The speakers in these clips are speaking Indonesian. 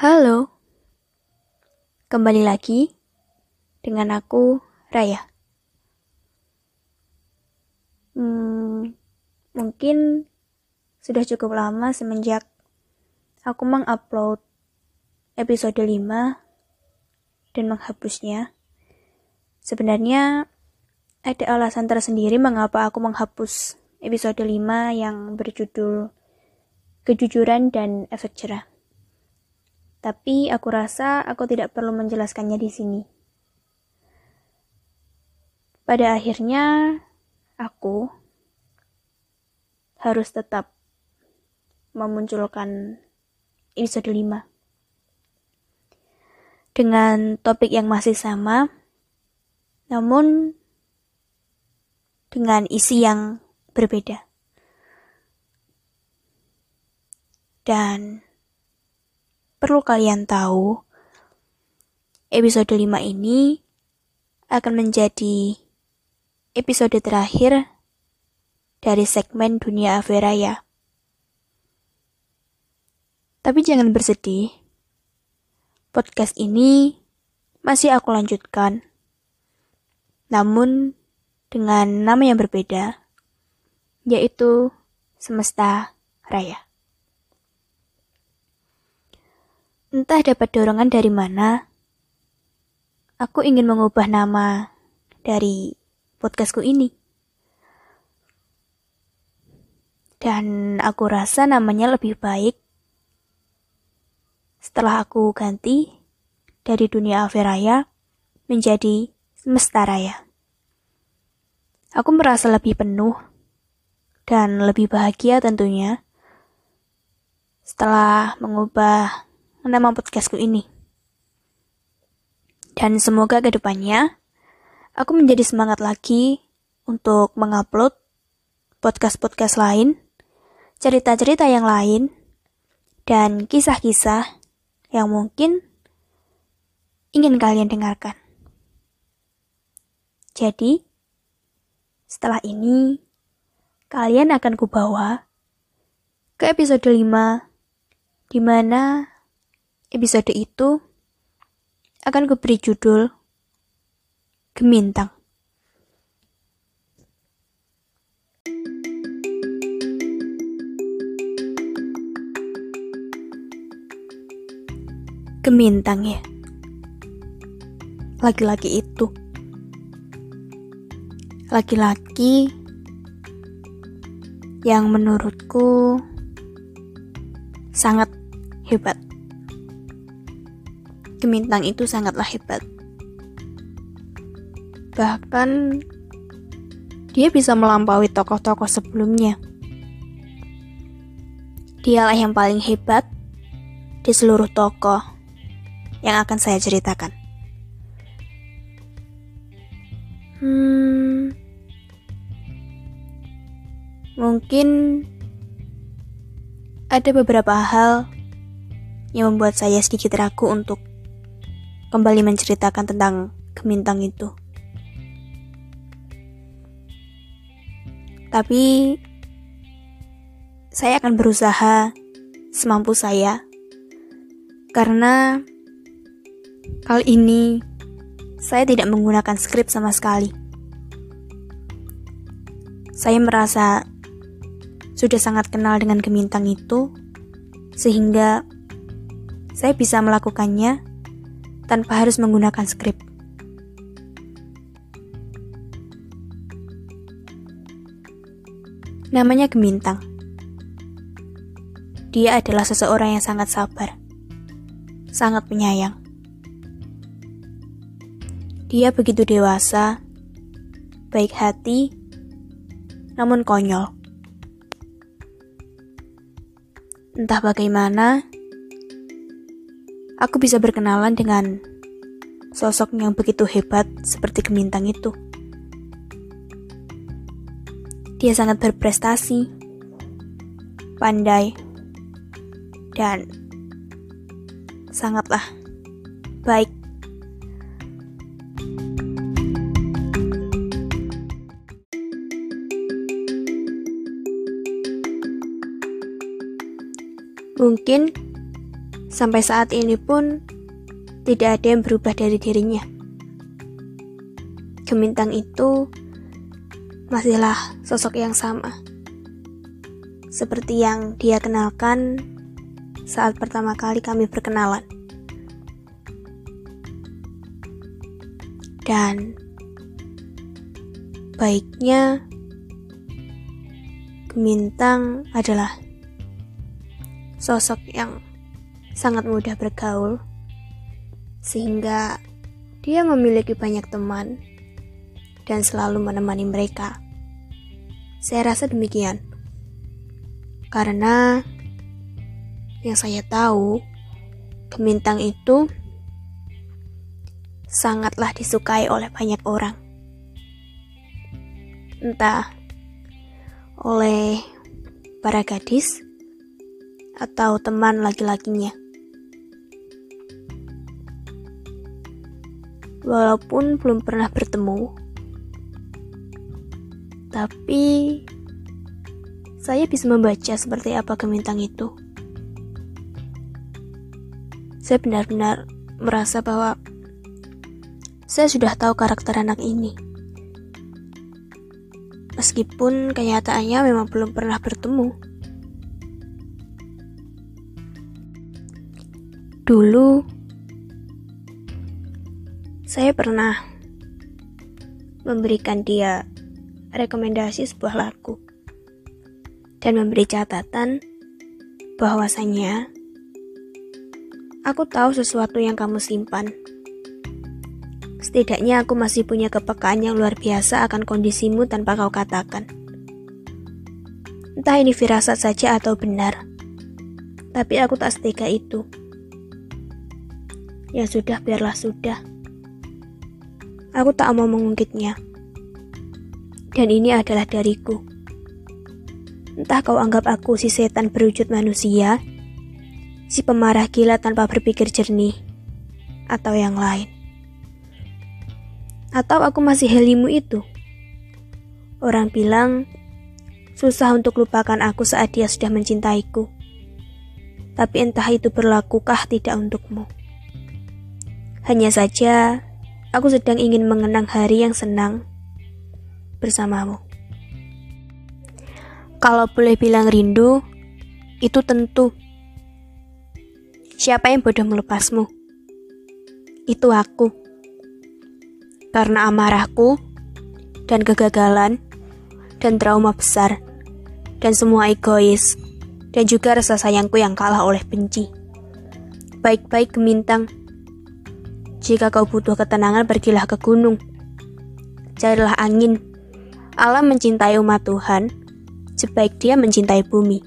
Halo, kembali lagi dengan aku Raya. Hmm, mungkin sudah cukup lama semenjak aku mengupload episode 5 dan menghapusnya. Sebenarnya ada alasan tersendiri mengapa aku menghapus episode 5 yang berjudul Kejujuran dan Efek Cerah. Tapi aku rasa aku tidak perlu menjelaskannya di sini. Pada akhirnya, aku harus tetap memunculkan episode 5 dengan topik yang masih sama, namun dengan isi yang berbeda. Dan perlu kalian tahu, episode 5 ini akan menjadi episode terakhir dari segmen Dunia Averaya. Tapi jangan bersedih, podcast ini masih aku lanjutkan, namun dengan nama yang berbeda, yaitu Semesta Raya. Entah dapat dorongan dari mana, aku ingin mengubah nama dari podcastku ini. Dan aku rasa namanya lebih baik setelah aku ganti dari dunia Averaya menjadi semesta raya. Aku merasa lebih penuh dan lebih bahagia tentunya setelah mengubah nama podcastku ini. Dan semoga ke depannya aku menjadi semangat lagi untuk mengupload podcast-podcast lain, cerita-cerita yang lain, dan kisah-kisah yang mungkin ingin kalian dengarkan. Jadi, setelah ini, kalian akan kubawa ke episode 5, di mana episode itu akan kuberi judul Gemintang. Gemintang ya. Laki-laki itu. Laki-laki yang menurutku sangat hebat. Gemintang itu sangatlah hebat. Bahkan dia bisa melampaui tokoh-tokoh sebelumnya. Dialah yang paling hebat di seluruh tokoh yang akan saya ceritakan. Hmm, mungkin ada beberapa hal yang membuat saya sedikit ragu untuk kembali menceritakan tentang gemintang itu. Tapi saya akan berusaha semampu saya karena kali ini saya tidak menggunakan skrip sama sekali. Saya merasa sudah sangat kenal dengan gemintang itu sehingga saya bisa melakukannya tanpa harus menggunakan skrip. Namanya Gemintang. Dia adalah seseorang yang sangat sabar, sangat penyayang. Dia begitu dewasa, baik hati, namun konyol. Entah bagaimana, aku bisa berkenalan dengan sosok yang begitu hebat seperti Gemintang itu. Dia sangat berprestasi, pandai, dan sangatlah baik. Mungkin Sampai saat ini pun tidak ada yang berubah dari dirinya. Gemintang itu masihlah sosok yang sama. Seperti yang dia kenalkan saat pertama kali kami berkenalan. Dan baiknya Gemintang adalah sosok yang sangat mudah bergaul, sehingga dia memiliki banyak teman dan selalu menemani mereka. Saya rasa demikian, karena yang saya tahu, Gemintang itu sangatlah disukai oleh banyak orang. Entah oleh para gadis atau teman laki-lakinya. Walaupun belum pernah bertemu, tapi saya bisa membaca seperti apa gemintang itu. Saya benar-benar merasa bahwa saya sudah tahu karakter anak ini. Meskipun kenyataannya memang belum pernah bertemu. Dulu, saya pernah memberikan dia rekomendasi sebuah lagu dan memberi catatan bahwasanya aku tahu sesuatu yang kamu simpan Setidaknya aku masih punya kepekaan yang luar biasa akan kondisimu tanpa kau katakan. Entah ini firasat saja atau benar, tapi aku tak setika itu. Ya sudah, biarlah sudah. Aku tak mau mengungkitnya. Dan ini adalah dariku. Entah kau anggap aku si setan berwujud manusia, si pemarah gila tanpa berpikir jernih, atau yang lain. Atau aku masih helimu itu? Orang bilang, susah untuk lupakan aku saat dia sudah mencintaiku. Tapi entah itu berlakukah tidak untukmu. Hanya saja, aku sedang ingin mengenang hari yang senang bersamamu. Kalau boleh bilang rindu, itu tentu. Siapa yang bodoh melepasmu? Itu aku karena amarahku dan kegagalan dan trauma besar dan semua egois dan juga rasa sayangku yang kalah oleh benci. Baik-baik gemintang, jika kau butuh ketenangan pergilah ke gunung. Carilah angin. Allah mencintai umat Tuhan, sebaik dia mencintai bumi.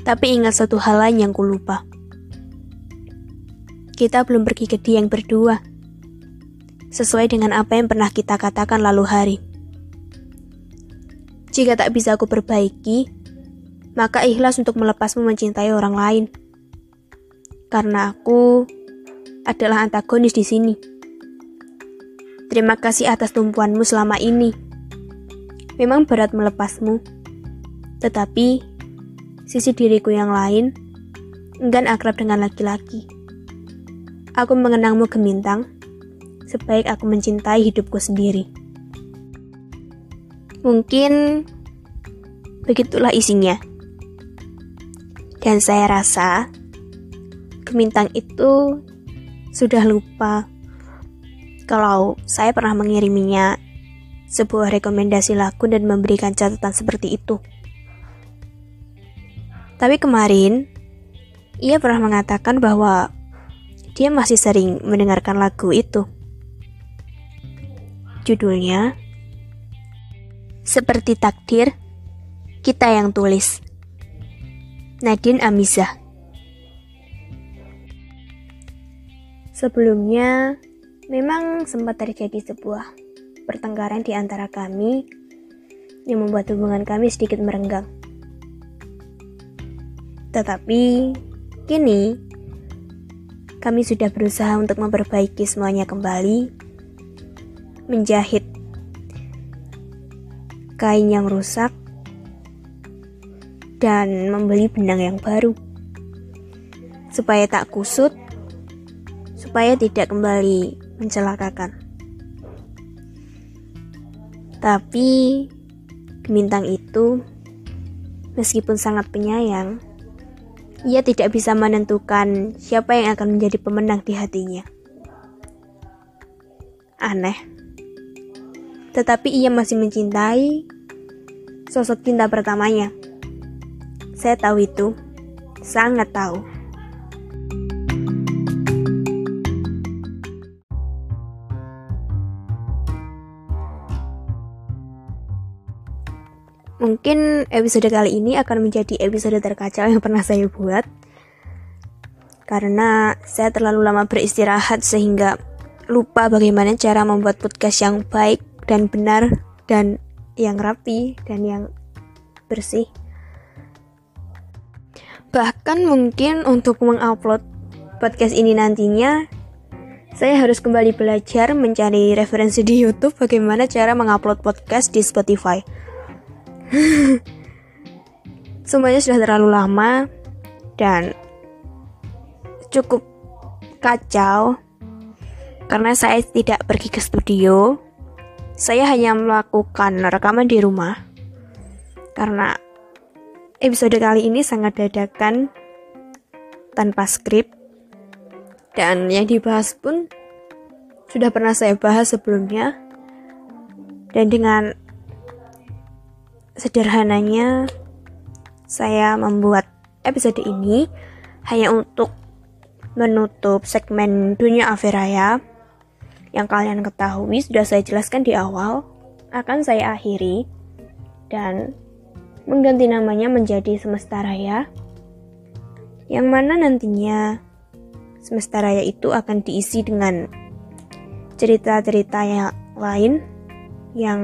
Tapi ingat satu hal lain yang kulupa. Kita belum pergi ke Dieng berdua sesuai dengan apa yang pernah kita katakan lalu hari. Jika tak bisa aku perbaiki, maka ikhlas untuk melepasmu mencintai orang lain. Karena aku adalah antagonis di sini. Terima kasih atas tumpuanmu selama ini. Memang berat melepasmu, tetapi sisi diriku yang lain enggan akrab dengan laki-laki. Aku mengenangmu gemintang, sebaik aku mencintai hidupku sendiri. Mungkin begitulah isinya. Dan saya rasa Gemintang itu sudah lupa kalau saya pernah mengiriminya sebuah rekomendasi lagu dan memberikan catatan seperti itu. Tapi kemarin, ia pernah mengatakan bahwa dia masih sering mendengarkan lagu itu. Judulnya Seperti Takdir, kita yang tulis. Nadine Amiza. Sebelumnya, memang sempat terjadi sebuah pertengkaran di antara kami yang membuat hubungan kami sedikit merenggang. Tetapi, kini kami sudah berusaha untuk memperbaiki semuanya kembali menjahit kain yang rusak dan membeli benang yang baru. supaya tak kusut, supaya tidak kembali mencelakakan. Tapi Gemintang itu meskipun sangat penyayang, ia tidak bisa menentukan siapa yang akan menjadi pemenang di hatinya. Aneh. Tetapi ia masih mencintai sosok cinta pertamanya. Saya tahu itu, sangat tahu. Mungkin episode kali ini akan menjadi episode terkacau yang pernah saya buat. Karena saya terlalu lama beristirahat sehingga lupa bagaimana cara membuat podcast yang baik dan benar dan yang rapi dan yang bersih. Bahkan mungkin untuk mengupload podcast ini nantinya saya harus kembali belajar mencari referensi di YouTube bagaimana cara mengupload podcast di Spotify. Semuanya sudah terlalu lama dan cukup kacau karena saya tidak pergi ke studio. Saya hanya melakukan rekaman di rumah karena episode kali ini sangat dadakan tanpa skrip dan yang dibahas pun sudah pernah saya bahas sebelumnya dan dengan Sederhananya, saya membuat episode ini hanya untuk menutup segmen dunia Averaya yang kalian ketahui sudah saya jelaskan di awal akan saya akhiri dan mengganti namanya menjadi Semesta Raya yang mana nantinya Semesta Raya itu akan diisi dengan cerita-cerita yang lain yang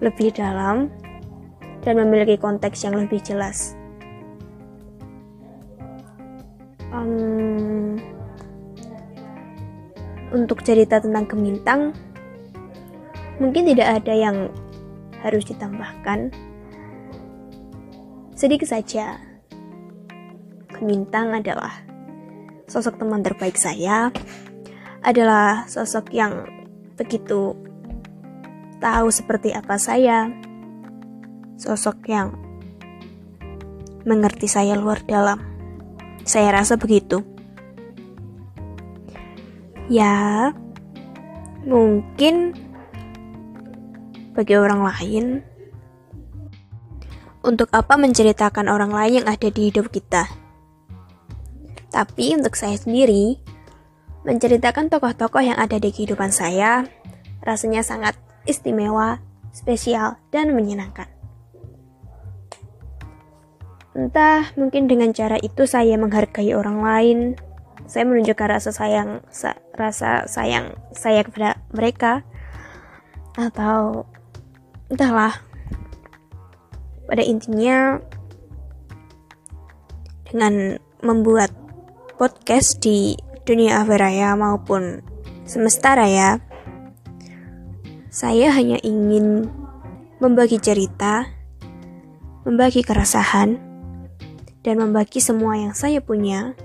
lebih dalam dan memiliki konteks yang lebih jelas. Um, untuk cerita tentang Gemintang, mungkin tidak ada yang harus ditambahkan. Sedikit saja, Gemintang adalah sosok teman terbaik saya, adalah sosok yang begitu tahu seperti apa saya, sosok yang mengerti saya luar dalam. Saya rasa begitu. Ya, mungkin bagi orang lain, untuk apa menceritakan orang lain yang ada di hidup kita? Tapi untuk saya sendiri, menceritakan tokoh-tokoh yang ada di kehidupan saya rasanya sangat istimewa, spesial, dan menyenangkan. Entah, mungkin dengan cara itu saya menghargai orang lain, saya menunjukkan rasa sayang, sa rasa sayang saya kepada mereka, atau entahlah. Pada intinya, dengan membuat podcast di dunia Averaya maupun semesta raya, saya hanya ingin membagi cerita, membagi keresahan, dan membagi semua yang saya punya,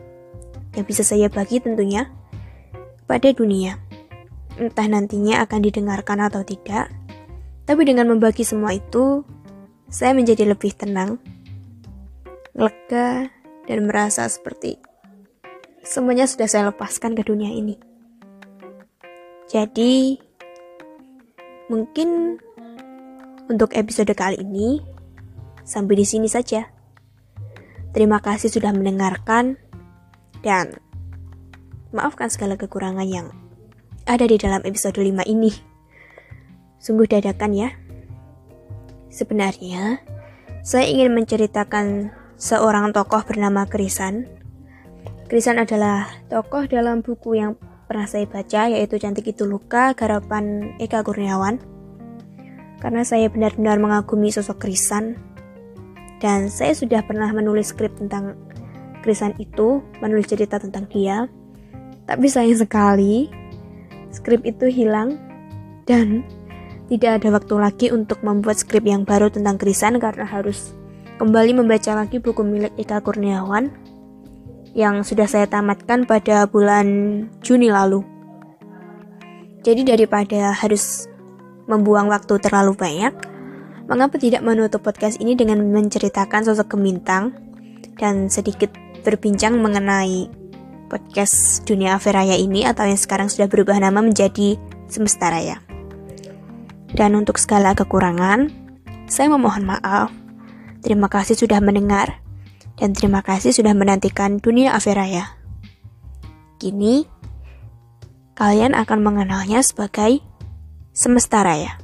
yang bisa saya bagi tentunya, pada dunia. Entah nantinya akan didengarkan atau tidak, tapi dengan membagi semua itu, saya menjadi lebih tenang, lega, dan merasa seperti semuanya sudah saya lepaskan ke dunia ini. Jadi, Mungkin untuk episode kali ini sampai di sini saja. Terima kasih sudah mendengarkan dan maafkan segala kekurangan yang ada di dalam episode 5 ini. Sungguh dadakan ya. Sebenarnya, saya ingin menceritakan seorang tokoh bernama Krisan. Krisan adalah tokoh dalam buku yang pernah saya baca yaitu Cantik Itu Luka garapan Eka Kurniawan. Karena saya benar-benar mengagumi sosok Krisan. Dan saya sudah pernah menulis skrip tentang Krisan itu menulis cerita tentang dia. Tapi sayang sekali skrip itu hilang. Dan tidak ada waktu lagi untuk membuat skrip yang baru tentang Krisan karena harus kembali membaca lagi buku milik Eka Kurniawan yang sudah saya tamatkan pada bulan Juni lalu. Jadi daripada harus membuang waktu terlalu banyak, mengapa tidak menutup podcast ini dengan menceritakan sosok Gemintang dan sedikit berbincang mengenai podcast Dunia Averaya ini atau yang sekarang sudah berubah nama menjadi Semesta Raya. Dan untuk segala kekurangan, saya memohon maaf. Terima kasih sudah mendengar dan terima kasih sudah menantikan Dunia Averaya. Kini, kalian akan mengenalnya sebagai Semesta Raya.